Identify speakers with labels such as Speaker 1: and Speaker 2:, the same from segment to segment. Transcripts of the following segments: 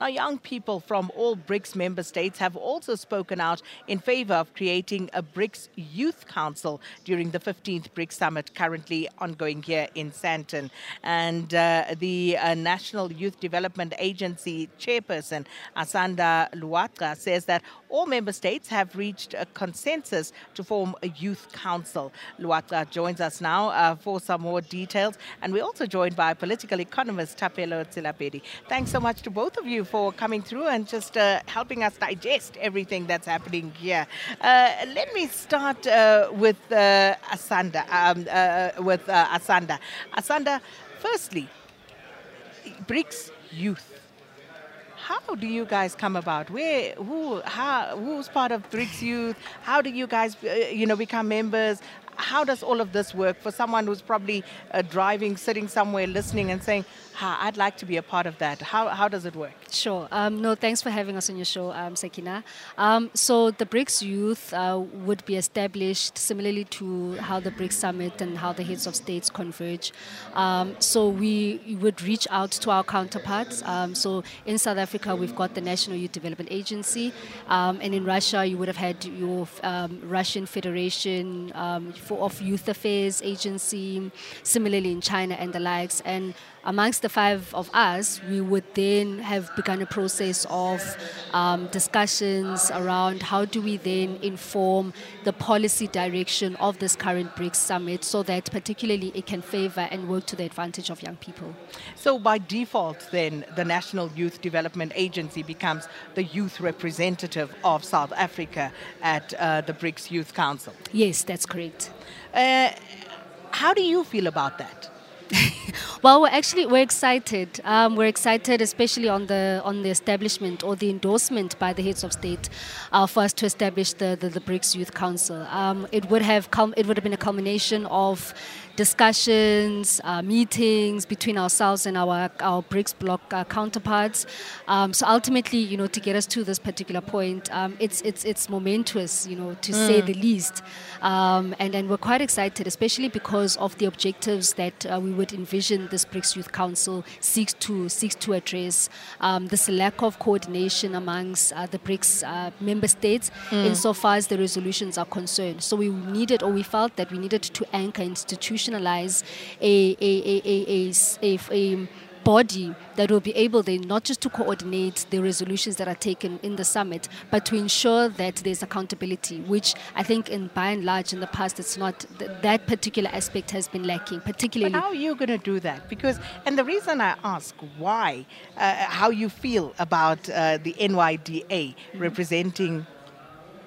Speaker 1: Now, young people from all BRICS member states have also spoken out in favor of creating a BRICS Youth Council during the 15th BRICS Summit currently ongoing here in Santon. And uh, the uh, National Youth Development Agency chairperson, Asanda Luatka, says that all member states have reached a consensus to form a youth council. Luatka joins us now uh, for some more details. And we're also joined by political economist Tapelo Tsilapedi. Thanks so much to both of you for coming through and just uh, helping us digest everything that's happening here. Uh, let me start uh, with Asanda. Um, with Asanda. Asanda, firstly, BRICS youth how do you guys come about? Where, who, how, who's part of BRICS Youth? How do you guys, you know, become members? how does all of this work for someone who's probably uh, driving, sitting somewhere, listening and saying, ah, I'd like to be a part of that? How, how does it work?
Speaker 2: Sure. Um, no, thanks for having us on your show, um, Sakina. Um, so the BRICS Youth uh, would be established similarly to how the BRICS Summit and how the heads of states converge. Um, so we would reach out to our counterparts. Um, so in South Africa, we've got the National Youth Development Agency, um, and in Russia, you would have had your Russian Federation for, of youth affairs agency, similarly in China and the likes. And amongst the five of us, we would then have begun a process of um, discussions around how do we then inform the policy direction of this current BRICS summit so that particularly it can favor and work to the advantage of young people.
Speaker 1: So by default then, the National Youth Development Agency becomes the youth representative of South Africa at uh, the BRICS Youth Council?
Speaker 2: Yes, that's correct.
Speaker 1: Uh, how do you feel about that?
Speaker 2: Well, we're actually we're excited. Um, we're excited, especially on the on the establishment or the endorsement by the heads of state uh, for us to establish the, the, the BRICS Youth Council. Um, it would have come. It would have been a culmination of discussions, uh, meetings between ourselves and our, our BRICS bloc uh, counterparts. Um, so ultimately, you know, to get us to this particular point, um, it's, it's, it's momentous, you know, to mm. say the least. Um, and, and we're quite excited, especially because of the objectives that uh, we would envision this BRICS Youth Council seeks to seeks to address um, this lack of coordination amongst uh, the BRICS uh, member states mm. insofar as the resolutions are concerned. So we needed, or we felt that we needed to anchor, institutionalize a a a a a, a, a body that will be able then not just to coordinate the resolutions that are taken in the summit, but to ensure that there's accountability, which I think in by and large in the past it's not th- that particular aspect has been lacking, particularly.
Speaker 1: But how are you going to do that? Because and the reason I ask why, uh, how you feel about uh, the NYDA mm-hmm. representing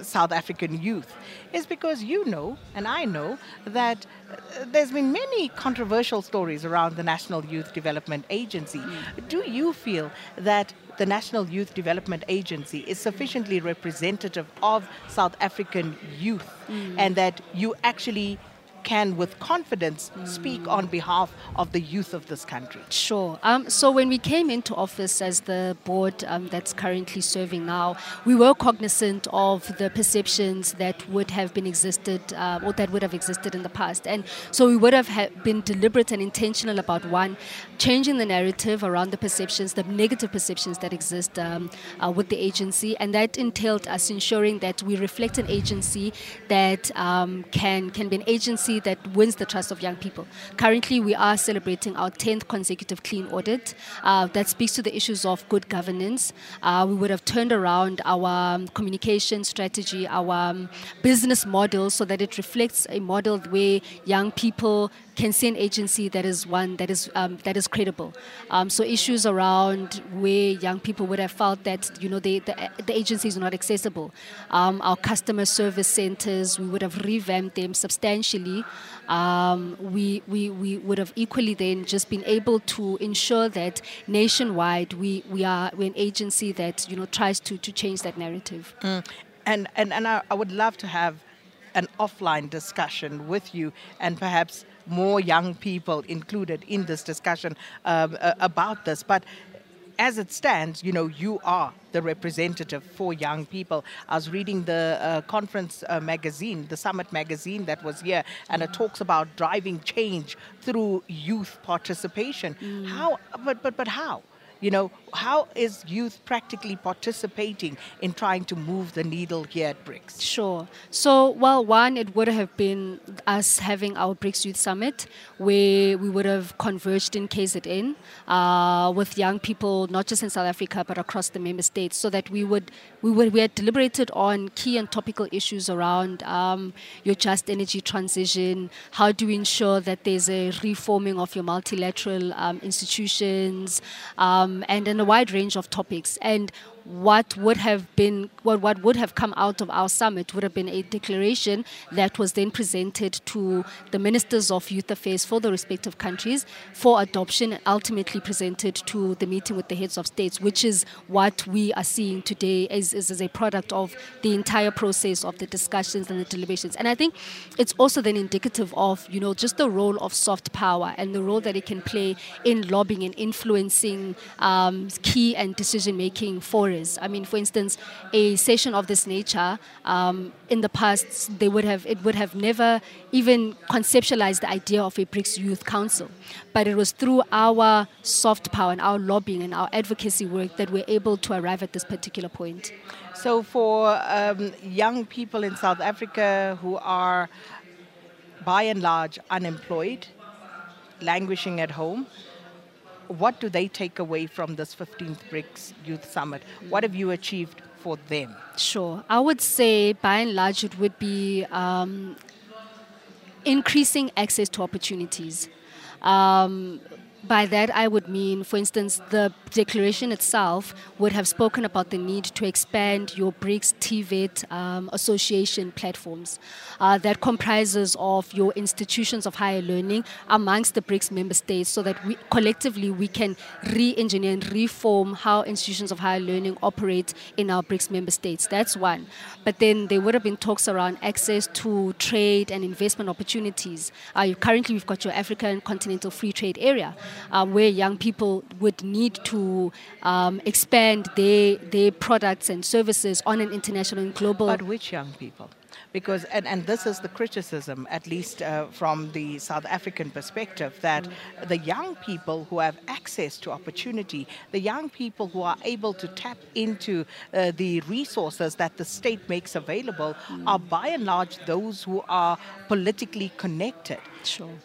Speaker 1: South African youth is because you know, and I know, that uh, there's been many controversial stories around the National Youth Development Agency. Mm. Do you feel that the National Youth Development Agency is sufficiently representative of South African youth mm. and that you actually can, with confidence, mm. speak on behalf of the youth of this country.
Speaker 2: Sure. Um, so when we came into office as the board um, that's currently serving now, we were cognizant of the perceptions that would have been existed uh, or that would have existed in the past, and so we would have ha- been deliberate and intentional about one, changing the narrative around the perceptions, the negative perceptions that exist um, uh, with the agency, and that entailed us ensuring that we reflect an agency that um, can can be an agency policy that wins the trust of young people. Currently, we are celebrating our 10th consecutive clean audit. Uh, that speaks to the issues of good governance. Uh, we would have turned around our um, communication strategy, our um, business model, so that it reflects a model where young people can see an agency that is one that is um, that is credible. Um, so issues around where young people would have felt that you know they, the, the agency is not accessible. Um, our customer service centers, we would have revamped them substantially um, we, we, we would have equally then just been able to ensure that nationwide we, we are we're an agency that you know tries to, to change that narrative.
Speaker 1: Mm. And, and, and I, I would love to have an offline discussion with you and perhaps more young people included in this discussion um, uh, about this. But as it stands, you know, you are the representative for young people. I was reading the uh, conference uh, magazine, the Summit magazine that was here, and it talks about driving change through youth participation. Mm. How? But but but how? You know, how is youth practically participating in trying to move the needle here at BRICS?
Speaker 2: Sure. So, well, one, it would have been us having our BRICS Youth Summit where we would have converged in KZN uh, with young people, not just in South Africa, but across the member states, so that we would, we would, we had deliberated on key and topical issues around um, your just energy transition, how do we ensure that there's a reforming of your multilateral um, institutions, um, Um, and in a wide range of topics. And what would have been well, what would have come out of our summit would have been a declaration that was then presented to the ministers of youth affairs for the respective countries for adoption and ultimately presented to the meeting with the heads of states which is what we are seeing today as, as, as a product of the entire process of the discussions and the deliberations and i think it's also then indicative of you know just the role of soft power and the role that it can play in lobbying and influencing um, key and decision making for barriers. I mean, for instance, a session of this nature um, in the past, they would have it would have never even conceptualized the idea of a BRICS Youth Council, but it was through our soft power and our lobbying and our advocacy work that we're able to arrive at this particular point.
Speaker 1: So, for um, young people in South Africa who are by and large unemployed, languishing at home what do they take away from this 15th BRICS Youth Summit? What have you achieved for them?
Speaker 2: Sure. I would say by and large it would be um, increasing access to opportunities. Um, By that, I would mean, for instance, the declaration itself would have spoken about the need to expand your BRICS TVET e um, association platforms uh, that comprises of your institutions of higher learning amongst the BRICS member states so that we collectively we can re-engineer and reform how institutions of higher learning operate in our BRICS member states. That's one. But then there would have been talks around access to trade and investment opportunities. Uh, currently, we've got your African Continental Free Trade Area. um, where young people would need to um, expand their, their products and services on an international and global.
Speaker 1: But which young people? because and, and this is the criticism at least uh, from the south african perspective that mm. the young people who have access to opportunity the young people who are able to tap into uh, the resources that the state makes available mm. are by and large those who are politically connected
Speaker 2: sure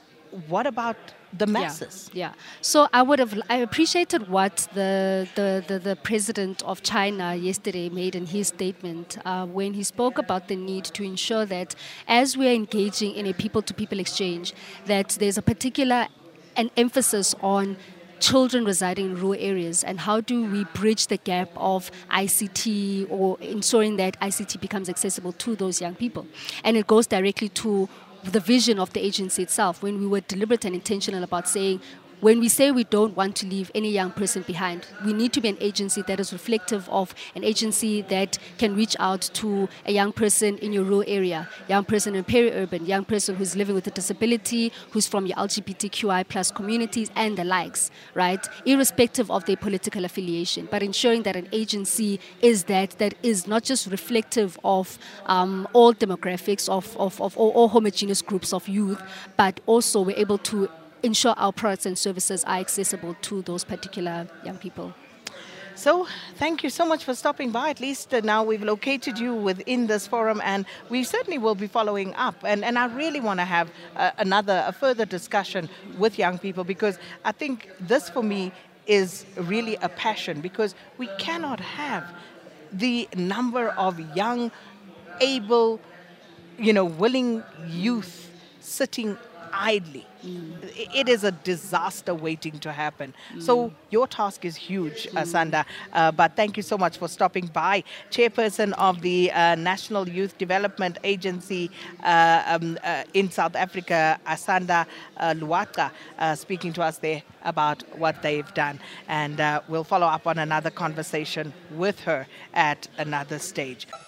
Speaker 1: what about the masses?
Speaker 2: Yeah, yeah. So I would have I appreciated what the the, the, the president of China yesterday made in his statement uh, when he spoke about the need to ensure that as we are engaging in a people-to-people exchange, that there's a particular an emphasis on children residing in rural areas and how do we bridge the gap of ICT or ensuring that ICT becomes accessible to those young people. And it goes directly to the vision of the agency itself when we were deliberate and intentional about saying when we say we don't want to leave any young person behind, we need to be an agency that is reflective of an agency that can reach out to a young person in your rural area, young person in peri-urban, young person who's living with a disability, who's from your LGBTQI plus communities and the likes, right? Irrespective of their political affiliation, but ensuring that an agency is that that is not just reflective of um, all demographics of, of, of all, all homogeneous groups of youth, but also we're able to ensure our products and services are accessible to those particular young people.
Speaker 1: So, thank you so much for stopping by. At least uh, now we've located you within this forum, and we certainly will be following up. And, and I really want to have uh, another, a further discussion with young people because I think this for me is really a passion because we cannot have the number of young, able, you know, willing youth sitting idly. Mm. It is a disaster waiting to happen. Mm. So your task is huge, mm. Uh, Sanda. Uh, but thank you so much for stopping by. Chairperson of the uh, National Youth Development Agency uh, um, uh, in South Africa, Asanda uh, Luaka, speaking to us there about what they've done. And we'll follow up on another conversation with her at another stage.